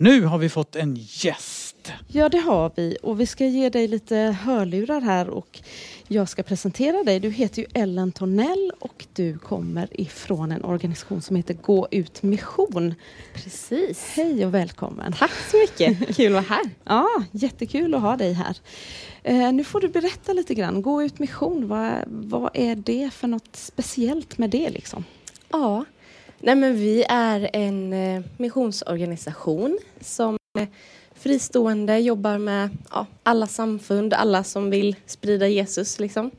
Nu har vi fått en gäst. Ja, det har vi och vi ska ge dig lite hörlurar här och jag ska presentera dig. Du heter ju Ellen Tornell och du kommer ifrån en organisation som heter Gå ut mission. Precis. Hej och välkommen. Tack så mycket. Kul att vara här. Ja, jättekul att ha dig här. Eh, nu får du berätta lite grann. Gå ut mission, vad, vad är det för något speciellt med det liksom? Ja, Nej, men vi är en eh, missionsorganisation som eh, fristående jobbar med ja, alla samfund, alla som vill sprida Jesus. Liksom.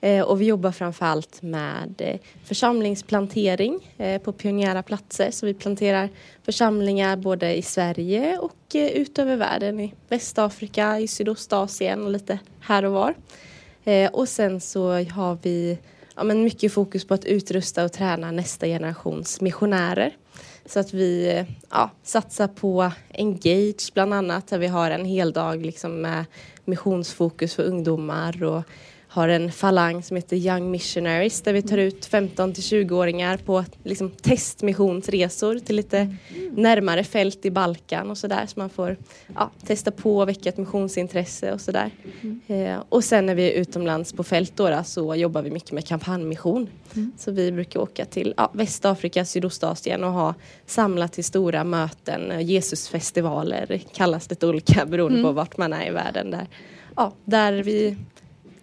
Eh, och vi jobbar framförallt med eh, församlingsplantering eh, på pionjära platser. Så vi planterar församlingar både i Sverige och eh, utöver världen. I Västafrika, i Sydostasien och lite här och var. Och sen så har vi ja, men mycket fokus på att utrusta och träna nästa generations missionärer. Så att vi eh, ja, satsar på Engage bland annat där vi har en hel dag liksom med missionsfokus för ungdomar och har en falang som heter Young Missionaries där vi tar ut 15 till 20-åringar på liksom, testmissionsresor till lite mm. närmare fält i Balkan och sådär så man får ja, testa på och väcka ett missionsintresse och sådär. Mm. Eh, och sen när vi är utomlands på fält då, då så jobbar vi mycket med kampanjmission. Mm. Så vi brukar åka till ja, Västafrika, Sydostasien och ha samlat till stora möten, Jesusfestivaler kallas lite olika beroende mm. på vart man är i världen. Där, ja, där vi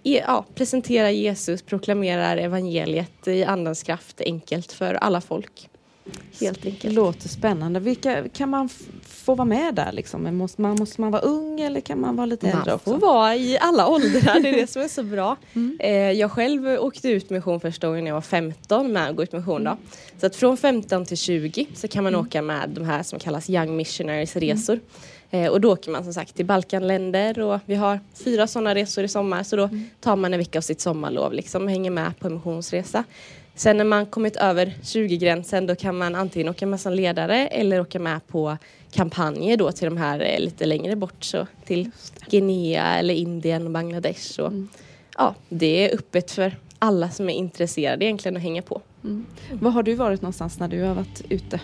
ja, presenterar Jesus, proklamerar evangeliet i andens kraft enkelt för alla folk. Helt enkelt. Låter spännande. Vilka, kan man få vara med där? Liksom? Måste, man, måste man vara ung eller kan man vara lite äldre? Man får vara i alla åldrar, det är det som är så bra. Mm. Eh, jag själv åkte ut mission första gången när jag var 15 med att gå ut mission. Då. Mm. Så att från 15 till 20 så kan man mm. åka med de här som kallas Young Missionaries resor. Mm. Eh, och då åker man som sagt till Balkanländer och vi har fyra sådana resor i sommar så då mm. tar man en vecka av sitt sommarlov liksom och hänger med på en missionsresa. Sen när man kommit över 20-gränsen då kan man antingen åka med som ledare eller åka med på kampanjer då till de här eh, lite längre bort så till Guinea eller Indien och Bangladesh. Och, mm. Ja, det är öppet för alla som är intresserade egentligen att hänga på. Mm. Var har du varit någonstans när du har varit ute?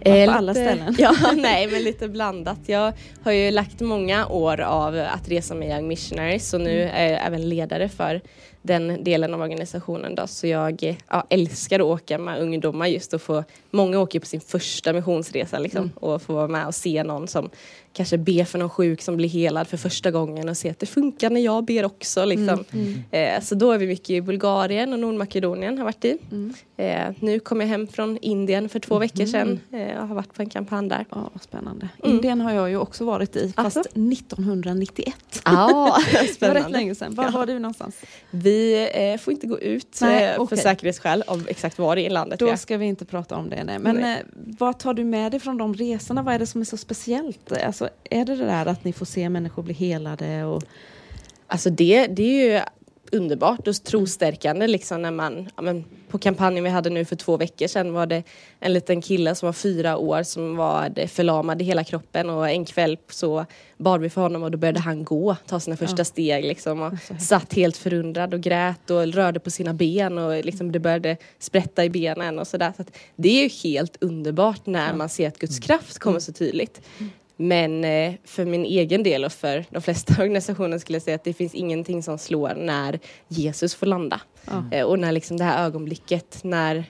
Eh, på alla lite, ställen? Ja, nej, men lite blandat. Jag har ju lagt många år av att resa med Young Missionaries och nu mm. är jag även ledare för den delen av organisationen. Då. Så jag ja, älskar att åka med ungdomar just och få, många åker på sin första missionsresa liksom, mm. och få vara med och se någon som kanske ber för någon sjuk som blir helad för första gången och se att det funkar när jag ber också. Liksom. Mm. Mm. Eh, så då är vi mycket i Bulgarien och Nordmakedonien har varit i. Mm. Eh, nu kom jag hem från Indien för två veckor sedan eh, och har varit på en kampanj där. Ja, spännande. Mm. Indien har jag ju också varit i fast alltså? 1991. Ja, spännande. det var rätt länge sedan. Var ja. var du någonstans? Vi eh, får inte gå ut nej, eh, okay. för säkerhetsskäl om exakt var i landet Då ska vi inte prata om det. Nej. Men nej. Eh, vad tar du med dig från de resorna? Vad är det som är så speciellt? Alltså, är det det där att ni får se människor bli helade? Och... Alltså det, det är ju underbart och trostärkande liksom när man, ja, men, på kampanjen vi hade nu för två veckor sedan var det en liten kille som var fyra år som var förlamad i hela kroppen och en kväll så bad vi för honom och då började han gå, ta sina första ja. steg liksom och satt helt förundrad och grät och rörde på sina ben och liksom det började sprätta i benen och sådär. Så, det är ju helt underbart när ja. man ser att Guds kraft kommer så tydligt. Men eh, för min egen del och för de flesta organisationer skulle jag säga att det finns ingenting som slår när Jesus får landa. Mm. Och när liksom det här ögonblicket när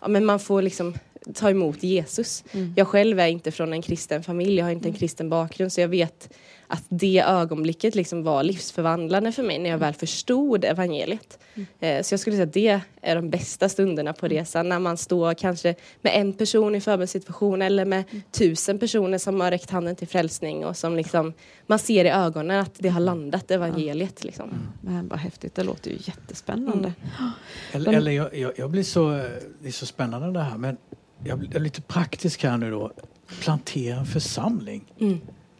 ja, men man får liksom ta emot Jesus. Mm. Jag själv är inte från en kristen familj, jag har inte en mm. kristen bakgrund så jag vet att det ögonblicket liksom var livsförvandlande för mig när jag väl förstod evangeliet. Mm. Eh, så jag skulle säga att det är de bästa stunderna på resan när man står kanske med en person i förbundssituation eller med mm. tusen personer som har räckt handen till frälsning och som liksom man ser i ögonen att det har landat evangeliet. Liksom. Mm. Men vad häftigt, det låter ju jättespännande. Mm. Eller, eller jag, jag, jag, blir så, det är så spännande det här men jag blir lite praktisk här nu då. Plantera en församling.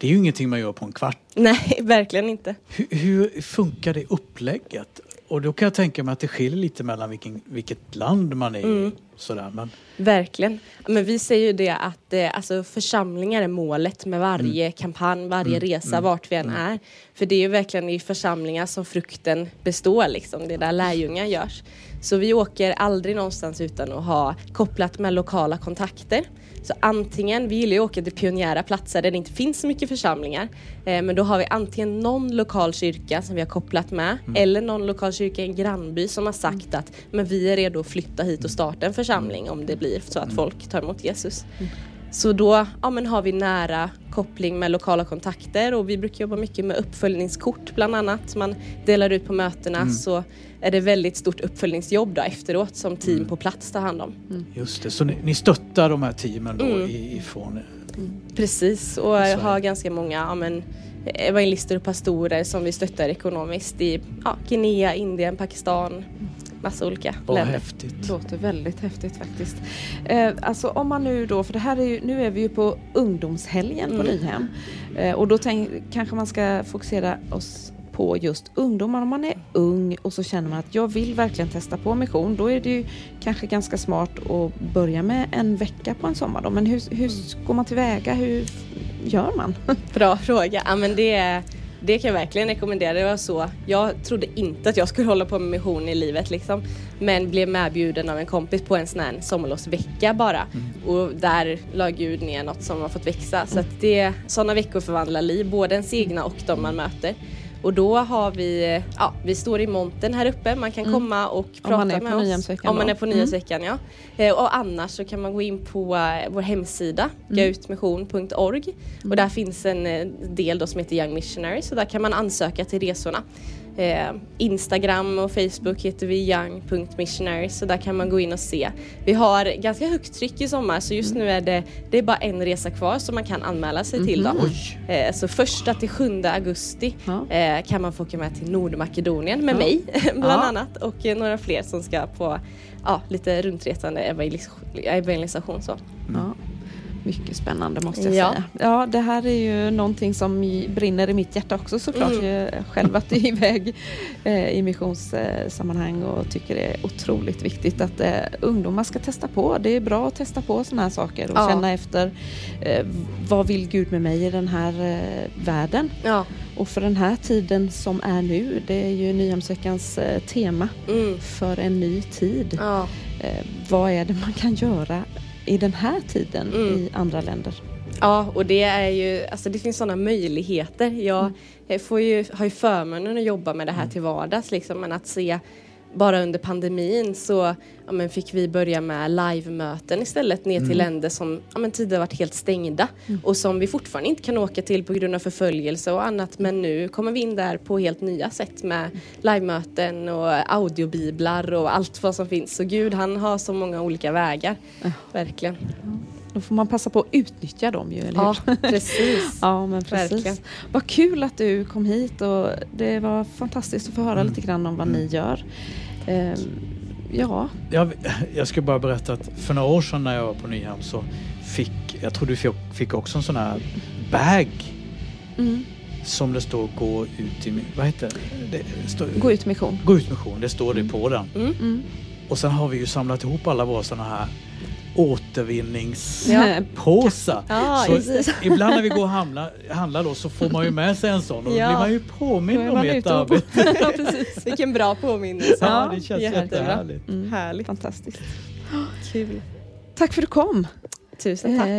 Det är ju ingenting man gör på en kvart. Nej, verkligen inte. Hur, hur, funkar det upplägget? Och då kan jag tänka mig att det skiljer lite mellan vilken, vilket land man är i. Mm. Sådär. Men, Verkligen. Men vi säger ju det att eh, alltså, församlingar är målet med varje kampanj, varje resa, vart vi än är. För det är ju verkligen i församlingar som frukten består, liksom. det är där lärjungar görs. Så vi åker aldrig någonstans utan att ha kopplat med lokala kontakter. Så antingen, vi gillar ju att åka till pionjära platser där det inte finns så mycket församlingar. Eh, men då har vi antingen någon lokal kyrka som vi har kopplat med eller någon lokal kyrka i en grannby som har sagt att men vi är redo att flytta hit och starta en församling om det blir så att folk tar emot Jesus. Så då ja, men har vi nära koppling med lokala kontakter och vi brukar jobba mycket med uppföljningskort bland annat. Man delar ut på mötena så är det väldigt stort uppföljningsjobb då efteråt som team på plats tar hand om. just det, så ni, ni stöttar de här teamen då Mm. i- ifrån Precis och Sverige. har ganska många ja, men, evangelister och pastorer som vi stöttar ekonomiskt i ja, Guinea, Indien, Pakistan, massa olika Vad länder. häftigt. låter väldigt häftigt faktiskt. Eh, alltså om man nu då, för det här är ju, nu är vi ju på ungdomshelgen på Mm. Nyhem. Eh, och då tänk, kanske man ska fokusera oss på just ungdomar. Om man är ung och så känner man att jag vill verkligen testa på mission. Då är det ju kanske ganska smart att börja med en vecka på en sommar. Då. Men hur, hur går man tillväga? Hur gör man? Bra fråga. Ja, men det, det kan jag verkligen rekommendera. Det var så. Jag trodde inte att jag skulle hålla på med mission i livet liksom. Men blev medbjuden av en kompis på en sån här sommarlovsvecka bara. Och där la Gud ner något som har fått växa. Så att det, sådana veckor förvandlar liv, både ens egna och de man möter. Och då har vi, ja, vi står i montern här uppe, man kan komma och prata med oss. Om man då. är på Nyhemsveckan ja. Eh, Och annars så kan man gå in på eh, vår hemsida, gautmission.org. Och där finns en eh, del som heter Young Missionary, så där kan man ansöka till resorna. Eh, Instagram och Facebook heter vi young.missionary så där kan man gå in och se. Vi har ganska högt tryck i sommar så just nu är det, det är bara en resa kvar som man kan anmäla sig till. Då. Eh, så första till 7 augusti Ja. eh, kan man få åka med till Nordmakedonien med mig bland Ja. annat och några fler som ska på ja, lite runtretande evangelis- evangelisation. Så. Ja. Mycket spännande måste jag Ja. säga. Ja, det här är ju någonting som brinner i mitt hjärta också såklart. Mm. Jag själv varit iväg eh, i missionssammanhang och tycker det är otroligt viktigt att eh, ungdomar ska testa på. Det är bra att testa på sådana här saker och Ja. känna efter eh, vad vill Gud med mig i den här eh, världen? Ja. Och för den här tiden som är nu, det är ju Nyhemsveckans eh, tema Mm. för en ny tid. Ja. Eh, vad är det man kan göra i den här tiden Mm. i andra länder? Ja, och det är ju, alltså det finns sådana möjligheter. Jag eh, får ju, har ju förmånen att jobba med det här till vardags liksom, men att se bara under pandemin så ja, fick vi börja med livemöten istället ner till länder som ja, tidigare varit helt stängda och som vi fortfarande inte kan åka till på grund av förföljelse och annat men nu kommer vi in där på helt nya sätt med livemöten och audiobiblar och allt vad som finns. Så Gud han har så många olika vägar. Verkligen. Då får man passa på att utnyttja dem ju, eller Ja, hur? precis. Ja, men precis. Verkligen. Vad kul att du kom hit och det var fantastiskt att få höra lite grann om vad ni gör. Ehm, ja, Jag, jag ska bara berätta att för några år sedan när jag var på Nyhem så fick, jag tror du fick, fick också en sån här bag mm. som det står gå ut i, vad heter det? det står, gå ut mission. gå ut mission, det står det på den. Mm. Och sen har vi ju samlat ihop alla våra såna här återvinningspåsar. Ja, det. ibland när vi går och handlar, handlar då så får man ju med sig en sån och då Ja. blir man ju påmind om ert arbete. ja. Vilken bra påminnelse. Ja, det känns jättebra. jättehärligt. Mm. Härligt. Fantastiskt. Kul. Tack för att du kom. Tusen tack. Eh,